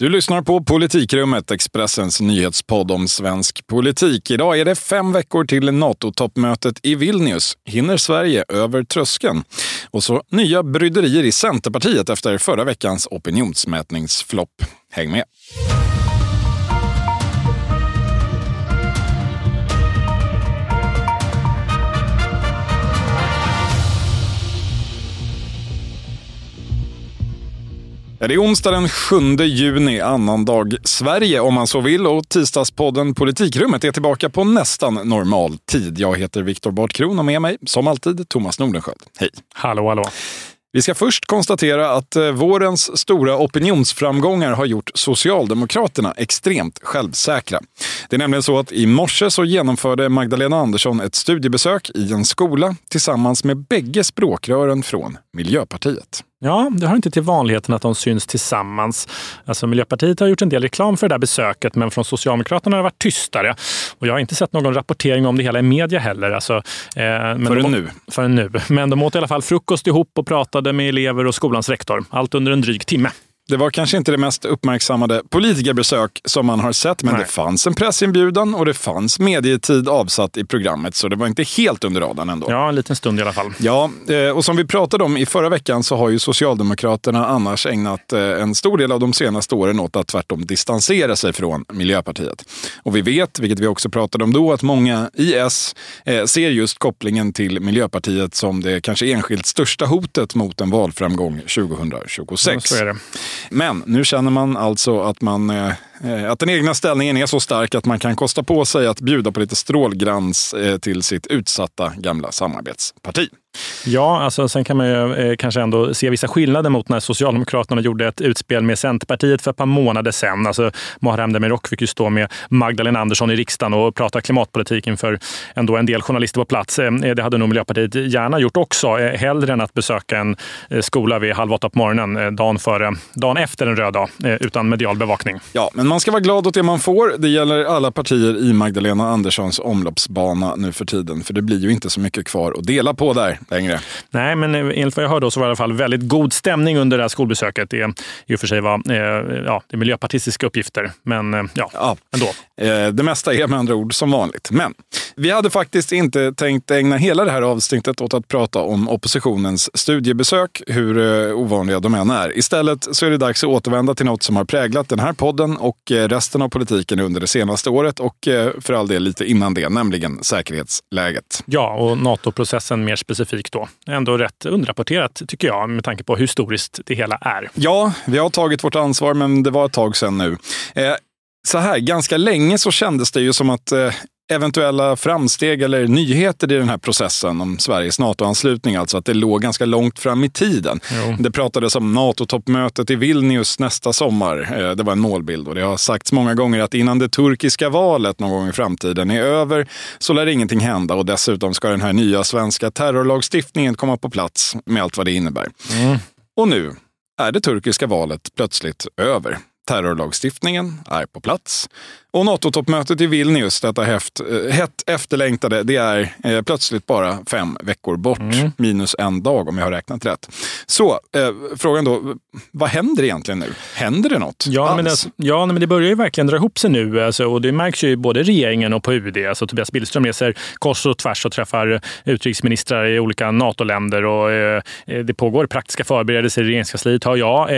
Du lyssnar på Politikrummet, Expressens nyhetspodd om svensk politik. Idag är det fem veckor till NATO-toppmötet i Vilnius. Hinner Sverige över tröskeln? Och så nya bryderier i Centerpartiet efter förra veckans opinionsmätningsflopp. Häng med! Det är onsdag den 7 juni, annandag Sverige om man så vill. Och tisdagspodden Politikrummet är tillbaka på nästan normal tid. Jag heter Viktor Bartkron och med mig, som alltid, Thomas Nordenskjöld. Hej! Hallå, hallå! Vi ska först konstatera att eh, vårens stora opinionsframgångar har gjort Socialdemokraterna extremt självsäkra. Det är nämligen så att i morse så genomförde Magdalena Andersson ett studiebesök i en skola tillsammans med bägge språkrören från Miljöpartiet. Ja, det hör inte till vanligheten att de syns tillsammans. Alltså, Miljöpartiet har gjort en del reklam för det där besöket, men från Socialdemokraterna har det varit tystare. Och jag har inte sett någon rapportering om det hela i media heller. Alltså, eh, men förrän de, nu. Förrän nu. Men de åt i alla fall frukost ihop och pratade med elever och skolans rektor. Allt under en dryg timme. Det var kanske inte det mest uppmärksammade politikerbesök som man har sett, men Nej. det fanns en pressinbjudan och det fanns medietid avsatt i programmet, så det var inte helt under radarn ändå. Ja, en liten stund i alla fall. Ja, eh, och som vi pratade om i förra veckan så har ju Socialdemokraterna annars ägnat eh, en stor del av de senaste åren åt att tvärtom distansera sig från Miljöpartiet. Och vi vet, vilket vi också pratade om då, att många i S eh, ser just kopplingen till Miljöpartiet som det kanske enskilt största hotet mot en valframgång 2026. Ja, så är det. Men nu känner man alltså att, man, eh, att den egna ställningen är så stark att man kan kosta på sig att bjuda på lite strålgrans eh, till sitt utsatta gamla samarbetsparti. Ja, alltså, sen kan man ju eh, kanske ändå se vissa skillnader mot när Socialdemokraterna gjorde ett utspel med Centerpartiet för ett par månader sedan. Alltså, Muharrem Demirok fick ju stå med Magdalena Andersson i riksdagen och prata klimatpolitik inför ändå en del journalister på plats. Eh, eh, det hade nog Miljöpartiet gärna gjort också, eh, hellre än att besöka en eh, skola vid halv åtta på morgonen eh, dagen, före, dagen efter en röd dag eh, utan medial bevakning. Ja, men man ska vara glad åt det man får. Det gäller alla partier i Magdalena Anderssons omloppsbana nu för tiden, för det blir ju inte så mycket kvar att dela på där längre. Nej, men enligt vad jag hörde så var det i alla fall väldigt god stämning under det här skolbesöket. Det i och för sig var eh, ja, det miljöpartistiska uppgifter, men eh, ja, ja, ändå. Eh, det mesta är med andra ord som vanligt. Men vi hade faktiskt inte tänkt ägna hela det här avsnittet åt att prata om oppositionens studiebesök, hur ovanliga de än är. Istället så är det dags att återvända till något som har präglat den här podden och resten av politiken under det senaste året och för all del lite innan det, nämligen säkerhetsläget. Ja, och NATO-processen mer specifikt då. Ändå rätt underrapporterat tycker jag med tanke på hur historiskt det hela är. Ja, vi har tagit vårt ansvar, men det var ett tag sedan nu. Eh, så här, ganska länge så kändes det ju som att eh, eventuella framsteg eller nyheter i den här processen om Sveriges NATO-anslutning, alltså att det låg ganska långt fram i tiden. Jo. Det pratades om NATO-toppmötet i Vilnius nästa sommar. Eh, det var en målbild och det har sagts många gånger att innan det turkiska valet någon gång i framtiden är över så lär ingenting hända och dessutom ska den här nya svenska terrorlagstiftningen komma på plats med allt vad det innebär. Mm. Och nu är det turkiska valet plötsligt över. Terrorlagstiftningen är på plats och NATO-toppmötet i Vilnius, detta hett, eh, hett efterlängtade, det är eh, plötsligt bara fem veckor bort. Mm. Minus en dag om jag har räknat rätt. Så eh, frågan då, vad händer egentligen nu? Händer det något ja, Men det, ja, men det börjar ju verkligen dra ihop sig nu. Alltså, och det märks ju både regeringen och på UD. Alltså, Tobias Billström reser kors och tvärs och träffar utrikesministrar i olika NATO-länder. Och, eh, det pågår praktiska förberedelser i regeringskansliet, hör jag.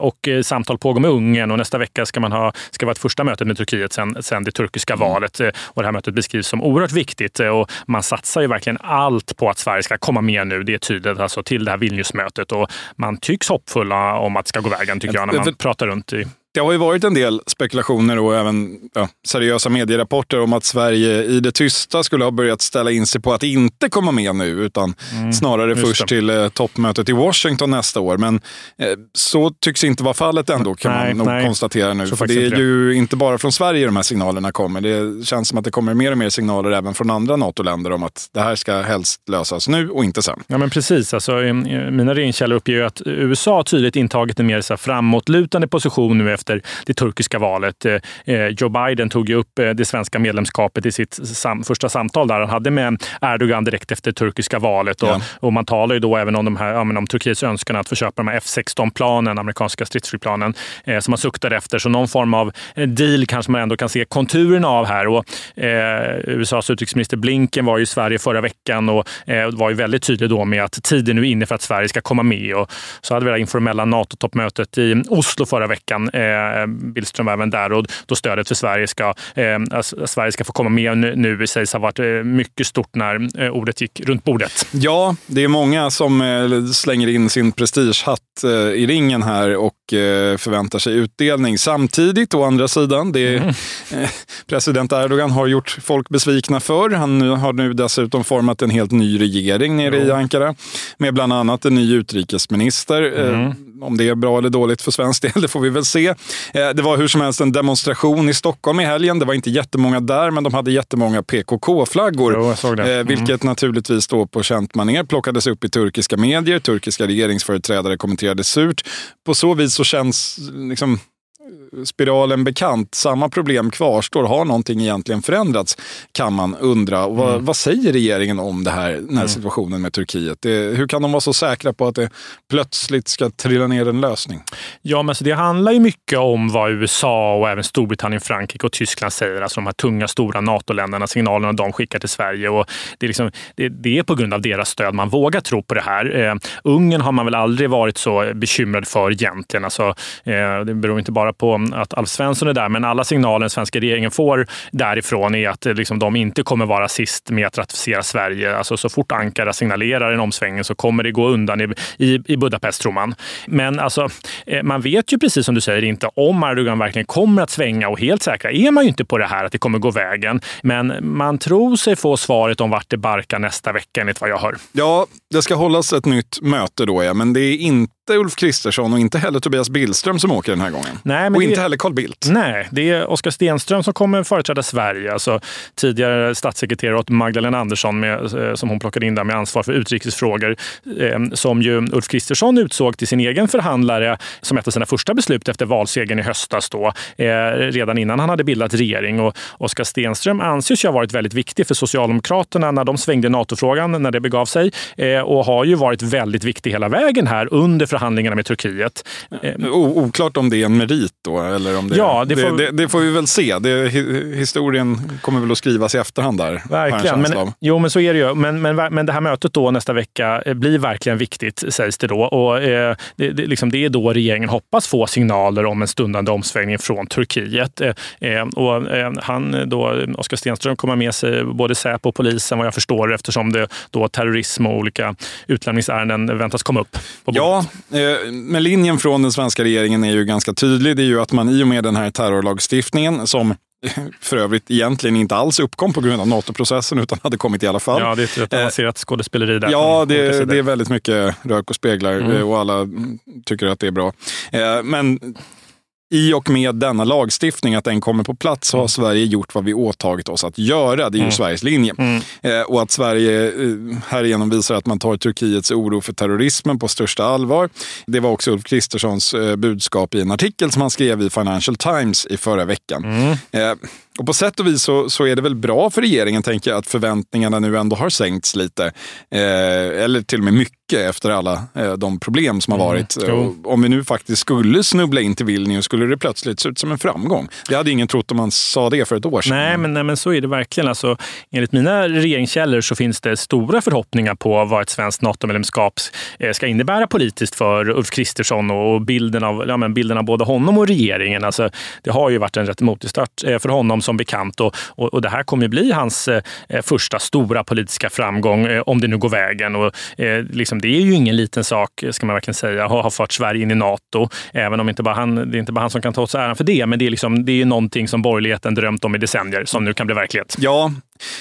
Och samtal pågår med Ungern och nästa vecka ska man ha ska vara ett första möte med Turkiet Turkiet sen, sen det turkiska mm. valet. Eh, och det här mötet beskrivs som oerhört viktigt eh, och man satsar ju verkligen allt på att Sverige ska komma med nu. Det är tydligt alltså till det här Vilniusmötet och man tycks hoppfulla om att det ska gå vägen tycker jag när man pratar runt i det har ju varit en del spekulationer och även ja, seriösa medierapporter om att Sverige i det tysta skulle ha börjat ställa in sig på att inte komma med nu, utan mm, snarare först det. till eh, toppmötet i Washington nästa år. Men eh, så tycks inte vara fallet ändå, kan nej, man nog nej. konstatera nu. För det är ju inte bara från Sverige de här signalerna kommer. Det känns som att det kommer mer och mer signaler även från andra NATO-länder om att det här ska helst lösas nu och inte sen. Ja, men precis. Alltså, mina regeringskällor uppger att USA tydligt intagit en mer så här, framåtlutande position nu efter det turkiska valet. Joe Biden tog ju upp det svenska medlemskapet i sitt första samtal där han hade med Erdogan direkt efter turkiska valet. Och, ja. och man talar ju då även om, de här, om Turkiets önskan att få köpa de här F16-planen, amerikanska stridsflygplanen, eh, som man suktar efter. Så någon form av deal kanske man ändå kan se konturerna av här. Och, eh, USAs utrikesminister Blinken var i Sverige förra veckan och eh, var ju väldigt tydlig då med att tiden nu är inne för att Sverige ska komma med. Och så hade vi det informella NATO-toppmötet i Oslo förra veckan. Eh, Billström var även där och då stödet för Sverige ska, eh, Sverige ska få komma med nu, sägs ha varit eh, mycket stort när eh, ordet gick runt bordet. Ja, det är många som eh, slänger in sin prestigehatt i ringen här och förväntar sig utdelning. Samtidigt, å andra sidan, det är, mm. president Erdogan har gjort folk besvikna för. Han har nu dessutom format en helt ny regering nere jo. i Ankara med bland annat en ny utrikesminister. Mm. Om det är bra eller dåligt för svensk del, det får vi väl se. Det var hur som helst en demonstration i Stockholm i helgen. Det var inte jättemånga där, men de hade jättemånga PKK-flaggor. Mm. Vilket naturligtvis då på känt manér plockades upp i turkiska medier. Turkiska regeringsföreträdare kommenterade surt. På så vis så känns liksom, spiralen bekant. Samma problem kvarstår. Har någonting egentligen förändrats? Kan man undra. Mm. Vad, vad, säger regeringen om det här, den här mm. situationen med Turkiet? Det, hur kan de vara så säkra på att det plötsligt ska trilla ner en lösning? Ja, men alltså det handlar ju mycket om vad USA och även Storbritannien, Frankrike och Tyskland säger. Alltså de här tunga, stora NATO-länderna, signalerna de skickar till Sverige. Och det, är liksom, det, det, är på grund av deras stöd man vågar tro på det här. Eh, Ungern har man väl aldrig varit så bekymrad för egentligen. Alltså, eh, det beror inte bara på att Alf Svensson är där, men alla signaler den svenska regeringen får därifrån är att eh, liksom, de inte kommer vara sist med att ratificera Sverige. Alltså, så fort Ankara signalerar en omsvängning så kommer det gå undan i, i, i Budapest, tror man. Men alltså, eh, man vet ju precis som du säger inte om Erdogan verkligen kommer att svänga och helt säkra är man ju inte på det här att det kommer gå vägen. Men man tror sig få svaret om vart det barkar nästa vecka enligt vad jag hör. Ja, det ska hållas ett nytt möte då, ja, men det är inte inte Ulf Kristersson och inte heller Tobias Billström som åker den här gången. Nej, och inte heller Carl Bildt. Nej, det är Oskar Stenström som kommer företräda Sverige. Alltså, tidigare statssekreterare åt Magdalena Andersson med, eh, som hon plockade in där med ansvar för utrikesfrågor. Eh, som ju Ulf Kristersson utsåg till sin egen förhandlare som ett av sina första beslut efter valsegern i höstas. Då, eh, redan innan han hade bildat regering. Och Oskar Stenström anses ju ha varit väldigt viktig för Socialdemokraterna när de svängde NATO-frågan när det begav sig. och har ju varit väldigt viktig hela vägen här under förhandlingarna med Turkiet. oklart om det är en merit då? Eller om det, ja, det, får, det, det får vi väl se. Det, historien kommer väl att skrivas i efterhand där. Verkligen. Men, jo, men så är det ju. Men, men, men det här mötet då nästa vecka eh, blir verkligen viktigt, sägs det då. Och, eh, det, det, liksom, det är då regeringen hoppas få signaler om en stundande omsvängning från Turkiet. Eh, eh och, eh, han då, Oskar Stenström kommer med sig både Säpo och polisen vad jag förstår eftersom det då terrorism och olika utlämningsärenden väntas komma upp. På ja, Eh, men linjen från den svenska regeringen är ju ganska tydlig. Det är ju att man i och med den här terrorlagstiftningen som för övrigt egentligen inte alls uppkom på grund av NATO-processen utan hade kommit i alla fall. Ja, det är ett avancerat skådespeleri där. Ja, det, det, är väldigt mycket rök och speglar mm. och alla tycker att det är bra. Eh, men i och med denna lagstiftning, att den kommer på plats, så har mm. Sverige gjort vad vi åtagit oss att göra. Det är ju mm. Sveriges linje. Mm. Eh, och att Sverige eh, härigenom visar att man tar Turkiets oro för terrorismen på största allvar. Det var också Ulf Kristerssons eh, budskap i en artikel som han skrev i Financial Times i förra veckan. Mm. Och på sätt och vis så, så, är det väl bra för regeringen, tänker jag, att förväntningarna nu ändå har sänkts lite. Eh, eller till och med mycket efter alla eh, de problem som har mm. varit. Mm. om vi nu faktiskt skulle snubbla in till Vilnius skulle det plötsligt se ut som en framgång. Det hade ingen trott om man sa det för ett år sedan. Nej, men, nej, men så är det verkligen. Alltså, enligt mina regeringskällor så finns det stora förhoppningar på vad ett svenskt NATO-medlemskap eh, ska innebära politiskt för Ulf Kristersson och bilden av, ja, bilden av både honom och regeringen. Alltså, det har ju varit en rätt motig start eh, för honom som bekant. Och, och, och det här kommer bli hans eh, eh, första stora politiska framgång, eh, om det nu går vägen. Och, eh, liksom, det är ju ingen liten sak, ska man verkligen säga, att ha fört Sverige in i Nato. Även om inte bara han, det är inte bara han som kan ta åt sig äran för det, men det är, liksom, det är någonting som borgerligheten drömt om i decennier, som nu kan bli verklighet. Ja,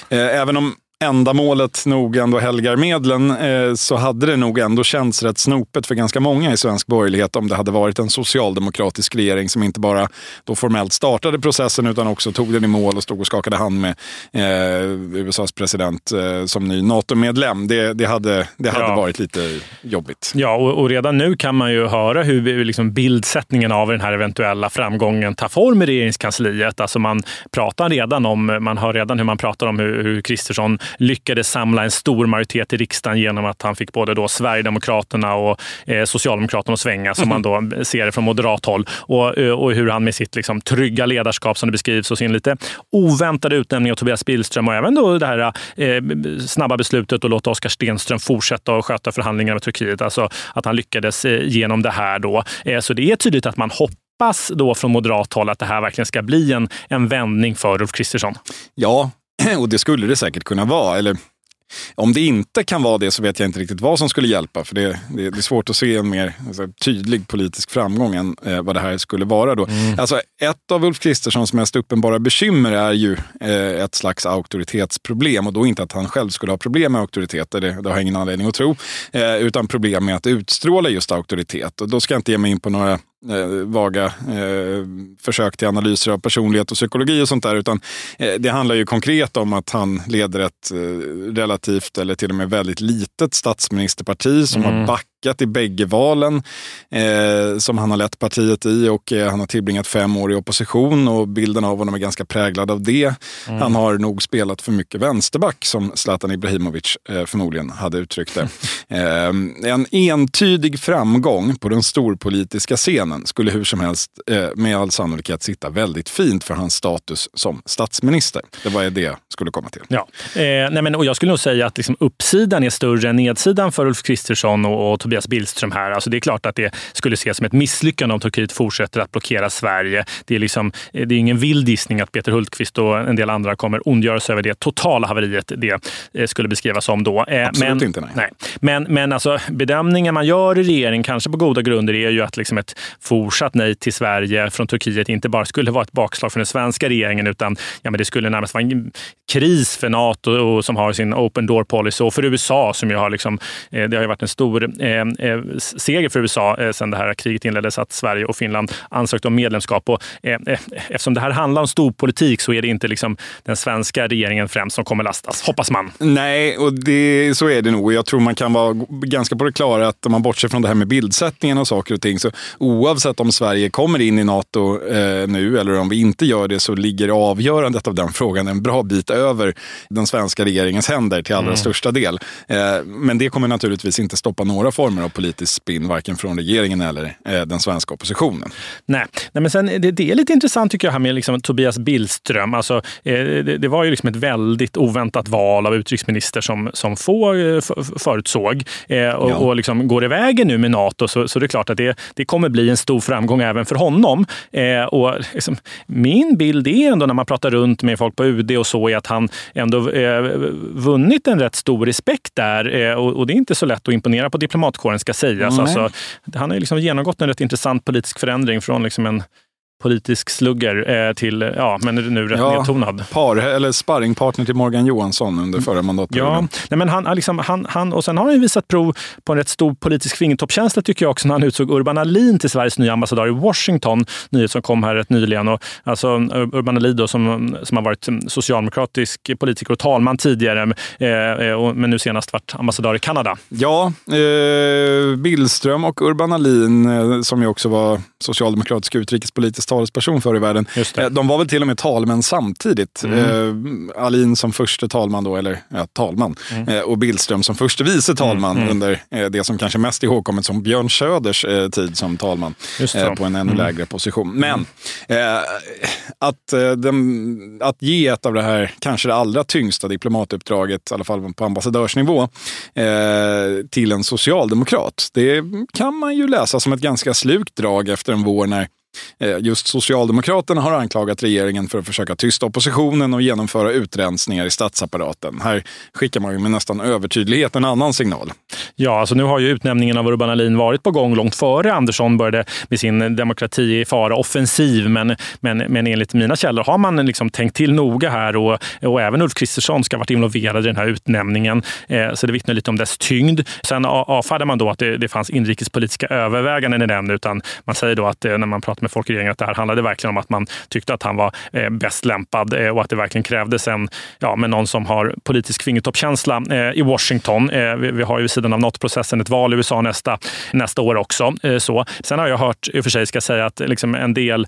eh, även om ändamålet nog ändå helgar medlen eh, så hade det nog ändå känts rätt snopet för ganska många i svensk borgerlighet om det hade varit en socialdemokratisk regering som inte bara då formellt startade processen utan också tog den i mål och stod och skakade hand med eh, USAs president eh, som ny NATO-medlem. Det, det, hade, det hade ja. varit lite jobbigt. Ja, och, och, redan nu kan man ju höra hur liksom bildsättningen av den här eventuella framgången tar form i regeringskansliet. Alltså man pratar redan om, man hör redan hur man pratar om hur Kristersson lyckades samla en stor majoritet i riksdagen genom att han fick både då Sverigedemokraterna och eh, Socialdemokraterna att svänga, som man då ser det från moderat håll. Och, eh, och hur han med sitt liksom, trygga ledarskap, som det beskrivs, och sin lite oväntade utnämning av Tobias Billström och även då det här eh, snabba beslutet att låta Oskar Stenström fortsätta och sköta förhandlingarna med Turkiet. Alltså att han lyckades eh, genom det här då. Eh, så det är tydligt att man hoppas hoppas då från moderat håll att det här verkligen ska bli en, en vändning för Ulf Kristersson? Ja, och det skulle det säkert kunna vara. Eller om det inte kan vara det så vet jag inte riktigt vad som skulle hjälpa. För det, det, det är svårt att se en mer alltså, tydlig politisk framgång än eh, vad det här skulle vara. Då. Mm. Alltså, ett av Ulf Kristerssons mest uppenbara bekymmer är ju eh, ett slags auktoritetsproblem. Och då inte att han själv skulle ha problem med auktoriteter, det, det har jag ingen anledning att tro. Eh, utan problem med att utstråla just auktoritet. Och då ska jag inte ge mig in på några vaga eh, försök till analyser av personlighet och psykologi och sånt där. Utan eh, det handlar ju konkret om att han leder ett eh, relativt eller till och med väldigt litet statsministerparti som mm. har backat lyckat i bägge valen eh, som han har lett partiet i och eh, han har tillbringat fem år i opposition och bilden av honom är ganska präglad av det. Mm. Han har nog spelat för mycket vänsterback som Zlatan Ibrahimovic eh, förmodligen hade uttryckt det. Eh, en entydig framgång på den storpolitiska scenen skulle hur som helst eh, med all sannolikhet sitta väldigt fint för hans status som statsminister. Det var det jag skulle komma till. Ja. Eh, nej men, och jag skulle nog säga att liksom uppsidan är större än nedsidan för Ulf Kristersson och, och Tobias Billström här. Alltså det är klart att det skulle ses som ett misslyckande om Turkiet fortsätter att blockera Sverige. Det är, liksom, det är ingen vild gissning att Peter Hultqvist och en del andra kommer ondgöra sig över det totala haveriet det eh, skulle beskrivas som då. Eh, Absolut men, inte. Nej. nej. Men, men alltså, bedömningen man gör i regeringen, kanske på goda grunder, är ju att liksom ett fortsatt nej till Sverige från Turkiet inte bara skulle vara ett bakslag för den svenska regeringen, utan ja, men det skulle närmast vara en kris för Nato som har sin open door policy och för USA som ju har liksom, eh, det har varit en stor Eh, eh, seger för USA eh, sedan det här kriget inleddes, att Sverige och Finland ansökte om medlemskap. Och, eh, eh, eftersom det här handlar om storpolitik så är det inte liksom den svenska regeringen främst som kommer lastas, hoppas man. Nej, och det, så är det nog. Jag tror man kan vara ganska på det klara att om man bortser från det här med bildsättningen och saker och ting, så oavsett om Sverige kommer in i NATO eh, nu eller om vi inte gör det så ligger avgörandet av den frågan en bra bit över den svenska regeringens händer till allra mm. största del. Men det kommer naturligtvis inte stoppa några former av politisk spinn, varken från regeringen eller eh, den svenska oppositionen. Nej, Nej men sen, det, det, är lite intressant tycker jag här med liksom, Tobias Billström. Alltså, eh, det, det, var ju liksom ett väldigt oväntat val av utrikesminister som, som få eh, förutsåg. Eh, och, ja. och liksom, går det vägen nu med Nato så, så det är klart att det, det kommer bli en stor framgång även för honom. Eh, och liksom, min bild är ändå när man pratar runt med folk på UD och så, är att han ändå eh, vunnit en rätt stor respekt där. och, och det är inte så lätt att imponera på diplomatkåren ska sägas. Alltså, han har liksom genomgått en rätt intressant politisk förändring från liksom en politisk slugger eh, till, ja, men nu rätt ja, nedtonad. Par, eller sparringpartner till Morgan Johansson under förra mandatperioden. Ja, nej, men han, liksom, han, han, och sen har han visat prov på en rätt stor politisk fingertoppskänsla tycker jag också när han utsåg Urban Ahlin till Sveriges nya ambassadör i Washington. Nyhet som kom här rätt nyligen. Och, alltså, Urban Ahlin då, som, som har varit socialdemokratisk politiker och talman tidigare, eh, och, men nu senast varit ambassadör i Kanada. Ja, eh, Billström och Urban Ahlin, eh, som ju också var socialdemokratisk utrikespolitisk talesperson förr i världen. Eh, de var väl till och med talmän samtidigt. Mm. Eh, Alin som förste talman då, eller ja, talman, mm. eh, och Billström som förste vice talman mm. under eh, det som kanske mest ihågkommet som Björn Söders eh, tid som talman eh, på en ännu mm. lägre position. Men att, den, att ge ett av det här, kanske det allra tyngsta diplomatuppdraget, i alla fall på ambassadörsnivå, till en socialdemokrat, det kan man ju läsa som ett ganska slukt drag efter en vår när Eh, just Socialdemokraterna har anklagat regeringen för att försöka tysta oppositionen och genomföra utrensningar i statsapparaten. Här skickar man ju med nästan övertydlighet en annan signal. Ja, alltså nu har ju utnämningen av Urban Ahlin varit på gång långt före Andersson började med sin demokrati i fara offensiv. Men, men, men enligt mina källor har man liksom tänkt till noga här och, och även Ulf Kristersson ska ha varit involverad i den här utnämningen. Eh, så det vittnar lite om dess tyngd. Sen avfärdar man då att det, det fanns inrikespolitiska överväganden i den, utan man säger då att eh, när man pratar med folk i regeringen att det här handlade verkligen om att man tyckte att han var eh, bäst lämpad eh, och att det verkligen krävdes en, ja, med någon som har politisk fingertoppkänsla eh, i Washington. Eh, vi, vi, har ju vid sidan av NATO-processen ett val i USA nästa, nästa år också. Eh, så. Sen har jag hört, i och för sig ska säga att liksom en del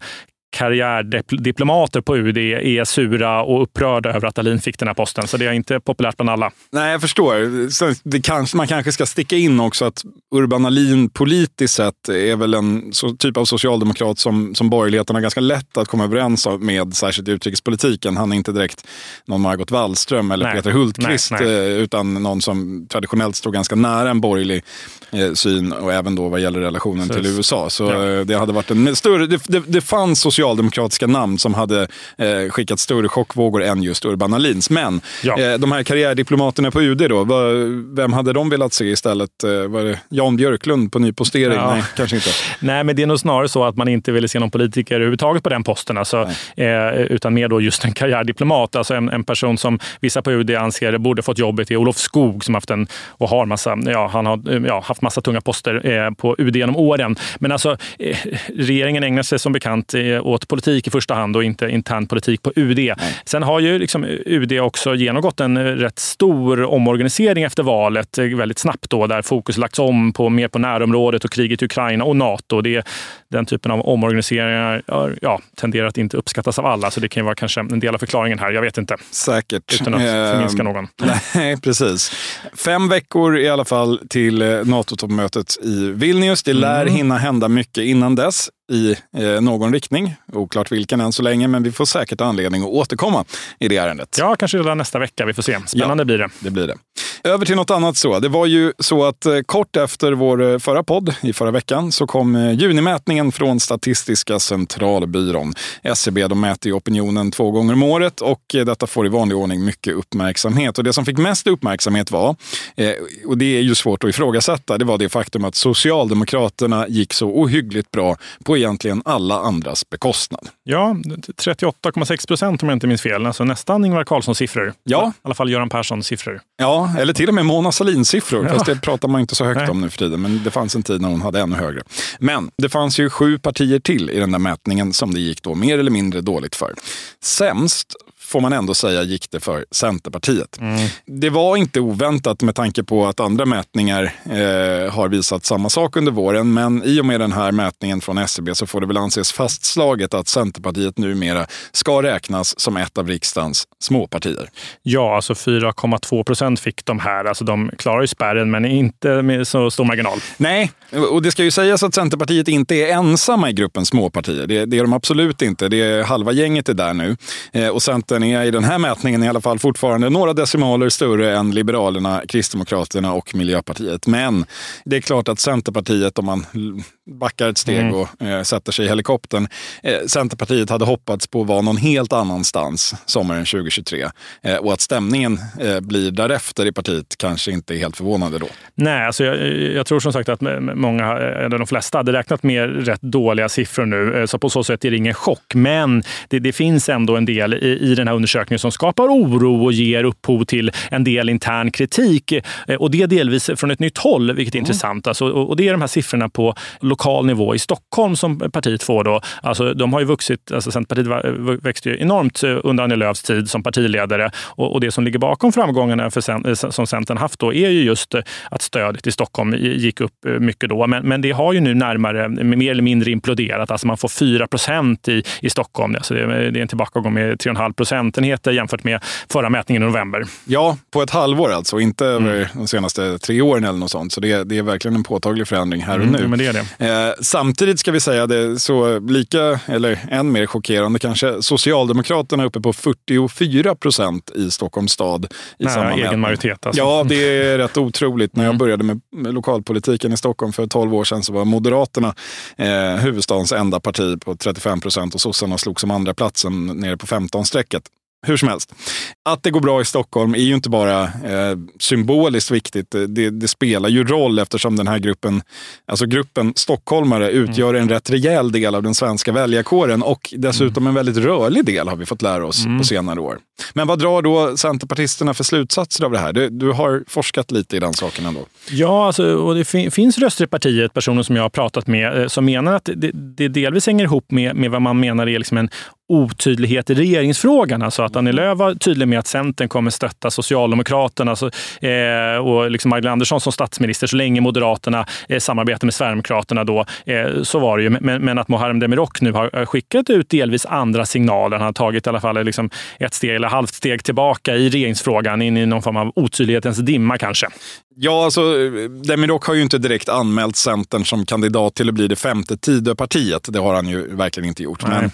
karriärdiplomater på UD är sura och upprörda över att Alin fick den här posten. Så det är inte populärt bland alla. Nej, jag förstår. det kanske, man kanske ska sticka in också att Urban Alin politiskt sett är väl en så, typ av socialdemokrat som, som borgerligheten har ganska lätt att komma överens med, särskilt i utrikespolitiken. Han är inte direkt någon Margot Wallström eller nej. Peter Hultqvist, nej, nej. Eh, utan någon som traditionellt står ganska nära en borgerlig syn och även då vad gäller relationen så, till USA. Så ja. Eh, det hade varit en större... Det, det, det fanns socialdemokratiska namn som hade eh, skickat större chockvågor än just Urban Ahlins. Men ja. eh, de här karriärdiplomaterna på UD då, vad, vem hade de velat se istället? Eh, var det Jan Björklund på ny postering? Ja. Nej, kanske inte. Nej, men det är nog snarare så att man inte ville se någon politiker överhuvudtaget på den posten. Alltså, eh, utan mer då just en karriärdiplomat. Alltså en, en, person som vissa på UD anser borde fått jobbet är Olof Skog som haft en, och har massa, ja, han har ja, haft massa tunga poster eh, på UD genom åren. Men alltså, eh, regeringen ägnar sig som bekant åt politik i första hand och inte intern politik på UD. Nej. Sen har ju liksom UD också genomgått en rätt stor omorganisering efter valet väldigt snabbt då, där fokus lagts om på mer på närområdet och kriget i Ukraina och Nato. Det, den typen av omorganiseringar ja, tenderar att inte uppskattas av alla, så det kan ju vara kanske en del av förklaringen här. Jag vet inte. Säkert. Utan att förminska någon. Nej, precis. Fem veckor i alla fall till eh, NATO-toppmötet i Vilnius. Det lär mm. hinna hända mycket innan dess i eh, någon riktning. Oklart vilken än så länge, men vi får säkert anledning att återkomma i det ärendet. Ja, kanske redan nästa vecka. Vi får se. Spännande ja, blir det. Det blir det. Över till något annat så. Det var ju så att eh, kort efter vår eh, förra podd i förra veckan så kom eh, junimätningen från Statistiska centralbyrån. SCB e de mäter ju opinionen två gånger om året och detta får i vanlig ordning mycket uppmärksamhet. Och det som fick mest uppmärksamhet var, och det är ju svårt att ifrågasätta, det var det faktum att Socialdemokraterna gick så ohyggligt bra på egentligen alla andras bekostnad. Ja, 38,6 procent om jag inte minns fel. Alltså nästan Ingvar Carlssons siffror. Ja. I alla fall Göran Perssons siffror. Ja, eller till och med Mona Sahlins siffror. Ja. Fast det pratar man inte så högt Nej. om nu för tiden. Men det fanns en tid när hon hade ännu högre. Men det fanns ju sju partier till i den där mätningen som det gick då mer eller mindre dåligt för. Sämst får man ändå säga gick det för Centerpartiet. Mm. Det var inte oväntat med tanke på att andra mätningar eh, har visat samma sak under våren. Men i och med den här mätningen från SCB e så får det väl anses fastslaget att Centerpartiet numera ska räknas som ett av riksdagens småpartier. Ja, alltså 4,2 procent fick de här. Alltså de klarar ju spärren, men inte med så stor marginal. Nej, och det ska ju sägas att Centerpartiet inte är ensamma i gruppen småpartier. Det, det är de absolut inte. Det är halva gänget är där nu. Eh, och Centern Centern är i den här mätningen i alla fall fortfarande några decimaler större än Liberalerna, Kristdemokraterna och Miljöpartiet. Men det är klart att Centerpartiet, om man backar ett steg mm. och eh, sätter sig i helikoptern. Eh, Centerpartiet hade hoppats på att vara någon helt annanstans sommaren 2023. Eh, och att stämningen eh, blir därefter i partiet kanske inte är helt förvånande då. Nej, alltså jag, jag tror som sagt att många, eller de flesta, hade räknat med rätt dåliga siffror nu. Eh, så på så sätt är det ingen chock. Men det, det finns ändå en del i, i den här undersökningen som skapar oro och ger upphov till en del intern kritik. Eh, och det delvis från ett nytt håll, vilket är mm. intressant. Alltså, och, och det är de här siffrorna på lokal nivå i Stockholm som partiet får. Då. Alltså, de har ju vuxit, alltså Centerpartiet växte ju enormt eh, under Annie Lööfs tid som partiledare. Och, och det som ligger bakom framgångarna för, eh, som Centern haft då är ju just eh, att stödet i Stockholm gick upp mycket då. Men, men det har ju nu närmare, mer eller mindre imploderat. Alltså man får 4 procent i, i Stockholm. Alltså det, är en tillbakagång med 3,5 procentenheter jämfört med förra mätningen i november. Ja, på ett halvår alltså. Inte över mm. de senaste tre åren eller något sånt. Så det, det är verkligen en påtaglig förändring här och mm, nu. Men det är det. Eh, samtidigt ska vi säga det så lika, eller än mer chockerande kanske, Socialdemokraterna är uppe på 44 procent i Stockholms stad. I Nära samma egen mätning. majoritet. Alltså. Ja, det är rätt otroligt. När jag Mm. började med, lokalpolitiken i Stockholm för 12 år sedan så var Moderaterna eh, huvudstadens enda parti på 35 procent och sossarna slog som andra platsen nere på 15-strecket. Hur som helst. Att det går bra i Stockholm är ju inte bara eh, symboliskt viktigt. Det, det spelar ju roll eftersom den här gruppen, alltså gruppen stockholmare utgör en rätt rejäl del av den svenska väljarkåren och dessutom en väldigt rörlig del har vi fått lära oss på senare år. Men vad drar då centerpartisterna för slutsatser av det här? Du, du har forskat lite i den saken ändå. Ja, alltså, och det fin finns röster i partiet, personer som jag har pratat med, eh, som menar att det, det delvis hänger ihop med, med vad man menar är liksom en otydlighet i regeringsfrågan. Alltså att Annie Lööf var tydlig med att Centern kommer stötta Socialdemokraterna alltså, eh, och liksom Magdalena Andersson som statsminister så länge Moderaterna eh, samarbetar med Sverigedemokraterna. Då, eh, så var det ju. Men, men att Muharrem Demirok nu har skickat ut delvis andra signaler. Han har tagit i alla fall eh, liksom ett steg eller halvt steg tillbaka i regeringsfrågan in i någon form av otydlighetens dimma kanske. Ja, alltså Demirok har ju inte direkt anmält Centern som kandidat till att bli det femte Tidöpartiet. Det har han ju verkligen inte gjort. Men,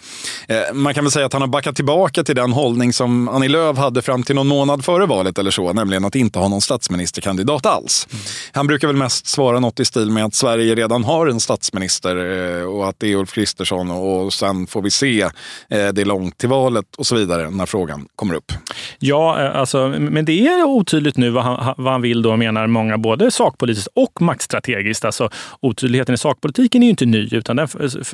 eh, man kan väl säga att han har backat tillbaka till den hållning som Annie Lööf hade fram till någon månad före valet eller så, nämligen att inte ha någon statsministerkandidat alls. Mm. Han brukar väl mest svara något i stil med att Sverige redan har en statsminister eh, och att det är Ulf Kristersson och sen får vi se, eh, det är långt till valet och så vidare när frågan kommer upp. Ja, eh, alltså, men det är otydligt nu vad han, vad han vill då, menar många, både sakpolitiskt och maktstrategiskt. Alltså, otydligheten i sakpolitiken är ju inte ny, utan den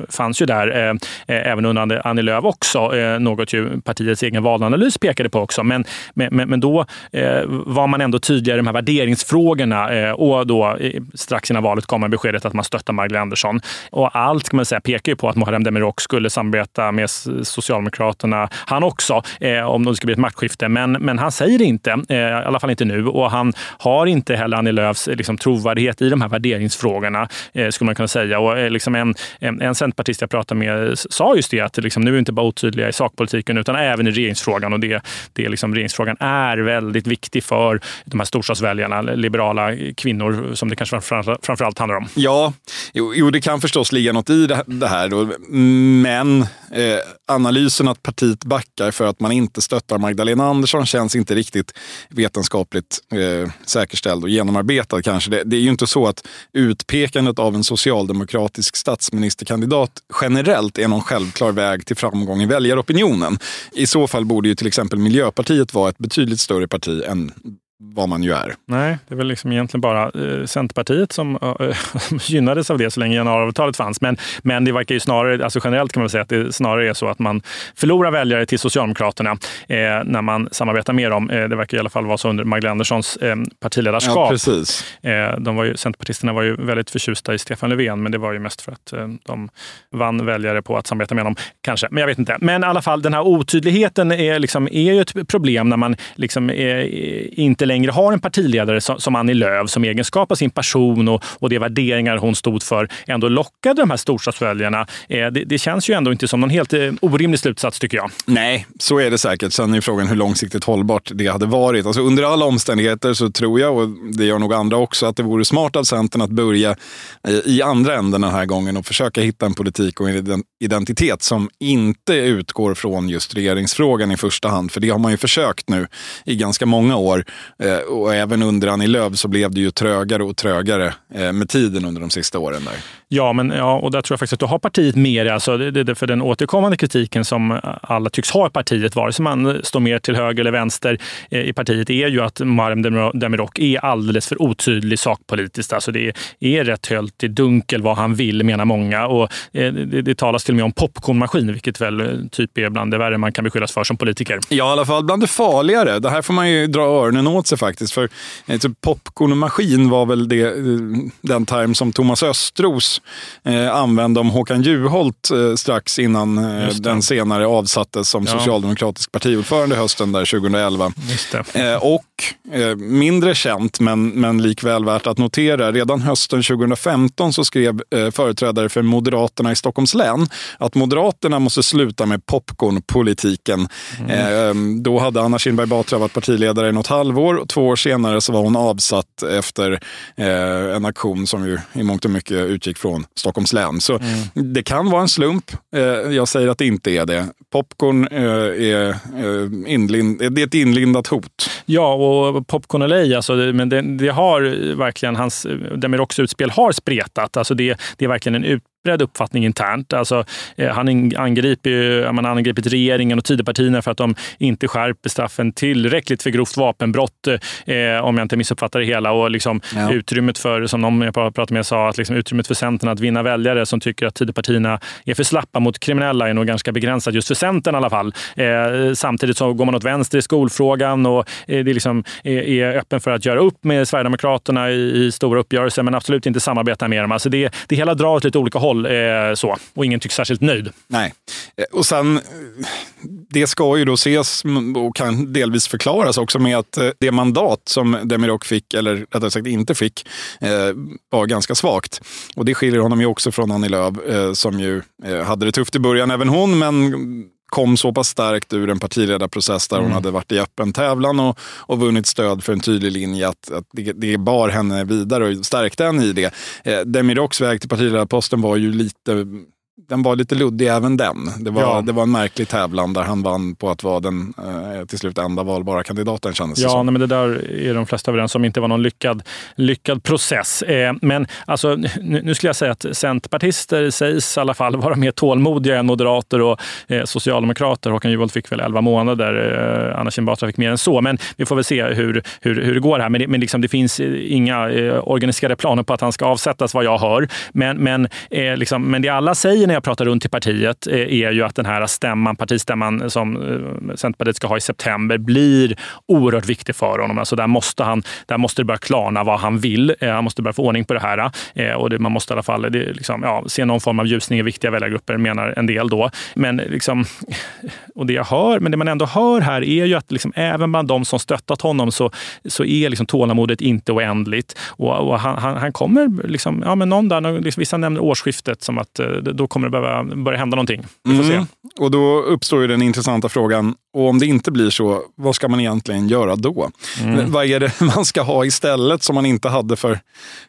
fanns ju där eh, eh även under Annie Lööf också, eh, något ju partiets egen valanalys pekade på också. Men, men, men då eh, var man ändå tydligare i de här värderingsfrågorna eh, och då strax innan valet kom man beskedet att man stöttar Magdalena Andersson. Och allt kan man säga pekar ju på att Muharrem Demirok skulle samarbeta med Socialdemokraterna, han också, eh, om det skulle bli ett maktskifte. Men, men han säger det inte, eh, i alla fall inte nu. Och han har inte heller Annie Lööfs eh, liksom, trovärdighet i de här värderingsfrågorna, eh, skulle man kunna säga. Och, eh, liksom en, en, en centerpartist jag pratade med sa just det, att liksom, nu är vi inte bara otydliga i sakpolitiken utan även i regeringsfrågan. Och det, det liksom, regeringsfrågan är väldigt viktig för de här storstadsväljarna, liberala kvinnor som det kanske framför allt handlar om. Ja, jo, jo, det kan förstås ligga något i det här. Då. Men eh, analysen att partiet backar för att man inte stöttar Magdalena Andersson känns inte riktigt vetenskapligt eh, säkerställd och genomarbetad kanske. Det, det är ju inte så att utpekandet av en socialdemokratisk statsministerkandidat generellt är någon självklar väg till framgång i väljaropinionen. I så fall borde ju till exempel Miljöpartiet vara ett betydligt större parti än vad man ju är. Nej, det är väl liksom egentligen bara eh, Centerpartiet som eh, gynnades av det så länge januariavtalet fanns. Men, men det verkar ju snarare, alltså generellt kan man säga att det snarare är så att man förlorar väljare till Socialdemokraterna eh, när man samarbetar med dem. Eh, det verkar i alla fall vara så under Magdalena Anderssons eh, partiledarskap. Ja, precis. Eh, de var ju, Centerpartisterna var ju väldigt förtjusta i Stefan Löfven, men det var ju mest för att de vann väljare på att samarbeta med dem. Kanske, men jag vet inte. Men i alla fall, den här otydligheten är, liksom, är ju ett problem när man liksom, inte längre har en partiledare som, som Annie Lööf som egenskap av sin person och, och de värderingar hon stod för ändå lockade de här storstadsväljarna. Eh, det, det, känns ju ändå inte som någon helt eh, orimlig slutsats tycker jag. Nej, så är det säkert. Sen är frågan hur långsiktigt hållbart det hade varit. Alltså, under alla omständigheter så tror jag, och det gör nog andra också, att det vore smart av Centern att börja eh, i andra änden den här gången och försöka hitta en politik och en identitet som inte utgår från just regeringsfrågan i första hand. För det har man ju försökt nu i ganska många år. Och även under Annie Lööf så blev det ju trögare och trögare med tiden under de sista åren. där. Ja, men, ja, och där tror jag faktiskt att du har partiet med dig. Alltså, det, det, för den återkommande kritiken som alla tycks ha i partiet, vare sig man står mer till höger eller vänster eh, i partiet, är ju att Muharrem Demirok är alldeles för otydlig sakpolitiskt. Alltså, det är, rätt höljt i dunkel vad han vill, menar många. Och, eh, det, det talas till och med om popcornmaskin, vilket väl typ är bland det värre man kan beskyllas för som politiker. Ja, i alla fall bland det farligare. Det här får man ju dra öronen åt sig faktiskt. För eh, typ, popcornmaskin var väl det, eh, den term som Thomas Östros eh, använde om Håkan Juholt eh, strax innan eh, den senare avsattes som ja. socialdemokratisk partiordförande hösten där 2011. Eh, och mindre känt, men, men likväl värt att notera, redan hösten 2015 så skrev företrädare för Moderaterna i Stockholms län att Moderaterna måste sluta med popcornpolitiken. Mm. då hade Anna Kinberg Batra varit partiledare i något halvår och två år senare så var hon avsatt efter eh, en aktion som ju i mångt och mycket utgick från Stockholms län. Så mm. det kan vara en slump. Eh, jag säger att det inte är det. Popcorn eh, är, eh, inlind, det är ett inlindat hot. Ja, och Popcorn LA, alltså, men det, det har verkligen, hans Demiroks utspel har spretat. Alltså det, det är verkligen en ut utbredd uppfattning internt. Alltså, eh, han angriper man angripit regeringen och Tidöpartierna för att de inte skärper straffen tillräckligt för grovt vapenbrott, eh, om jag inte missuppfattar det hela. Och liksom ja. utrymmet för, som någon jag pratade med sa, att liksom utrymmet för Centern att vinna väljare som tycker att Tidöpartierna är för slappa mot kriminella är nog ganska begränsat, just för Centern i alla fall. Eh, samtidigt så går man åt vänster i skolfrågan och eh, det liksom är, är öppen för att göra upp med Sverigedemokraterna i, i stora uppgörelser, men absolut inte samarbeta med dem. Alltså det, det hela drar åt lite olika håll håll. Eh, så. Och ingen tycks särskilt nöjd. Nej. Eh, och sen, eh, det ska ju då ses och kan delvis förklaras också med att eh, det mandat som Demirok fick, eller rättare sagt inte fick, eh, var ganska svagt. Och det skiljer honom ju också från Annie Lööf eh, som ju eh, hade det tufft i början, även hon, men kom så pass starkt ur en partiledarprocess där mm. hon hade varit i öppen tävlan och, och vunnit stöd för en tydlig linje att, att det, det bar henne vidare och stärkte henne i det. Eh, Demiroks väg till partiledarposten var ju lite den var lite luddig även den. Det var, ja. det var en märklig tävlan där han vann på att vara den eh, till slut enda valbara kandidaten kändes det Ja, nej, men det där är de flesta överens om inte var någon lyckad, lyckad process. Eh, men alltså, nu, nu, skulle jag säga att centerpartister sägs i alla fall vara mer tålmodiga än moderater och eh, socialdemokrater. Håkan Juholt fick väl 11 månader, eh, Anna Kinbatra fick mer än så. Men vi får väl se hur, hur, hur det går här. Men, det, men liksom, det finns inga eh, organiserade planer på att han ska avsättas vad jag hör. Men, men, eh, liksom, men det alla säger när jag pratar runt i partiet eh, är ju att den här stämman, partistämman som eh, Centerpartiet ska ha i september blir oerhört viktig för honom. Alltså där, måste han, där måste det börja klarna vad han vill. Eh, han måste börja få ordning på det här. Och det, man måste i alla fall det, liksom, ja, se någon form av ljusning i viktiga väljargrupper, menar en del då. Men, liksom, och det jag hör, men det man ändå hör här är ju att liksom, även bland de som stöttat honom så, så är liksom tålamodet inte oändligt. Och, och han, han, han, kommer, liksom, ja, men någon där, liksom, vissa nämner årsskiftet som att då kommer det behöva börja hända någonting. Vi får mm. se. Och då uppstår ju den intressanta frågan, och om det inte blir så, vad ska man egentligen göra då? Mm. Vad är det man ska ha istället som man inte hade för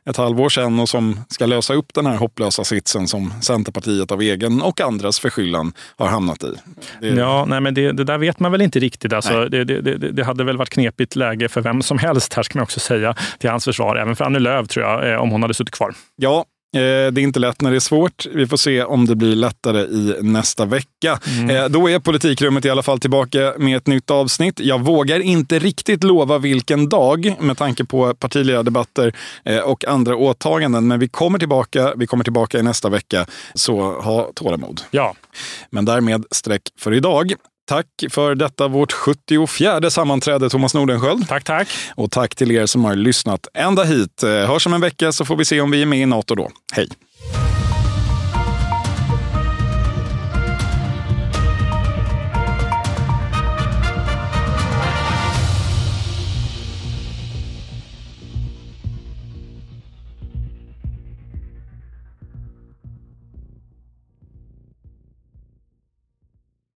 ett halvår sedan och som ska lösa upp den här hopplösa sitsen som Centerpartiet av egen och andras förskyllan har hamnat i? Det... Ja, nej, men det, det, där vet man väl inte riktigt. Alltså, det, det, hade väl varit knepigt läge för vem som helst, här ska man också säga, till hans försvar. Även för Annie Lööf tror jag, eh, om hon hade suttit kvar. Ja, det är inte lätt när det är svårt. Vi får se om det blir lättare i nästa vecka. Mm. Eh, då är Politikrummet i alla fall tillbaka med ett nytt avsnitt. Jag vågar inte riktigt lova vilken dag med tanke på partiledardebatter eh, och andra åtaganden. Men vi kommer tillbaka. Vi kommer tillbaka i nästa vecka. Så ha tålamod. Ja. Men därmed streck för idag. Tack för detta vårt 74 sammanträde, Thomas Nordenskjöld. Tack, tack. Och tack till er som har lyssnat ända hit. Eh, hörs om en vecka så får vi se om vi är med i Nato då. Hej!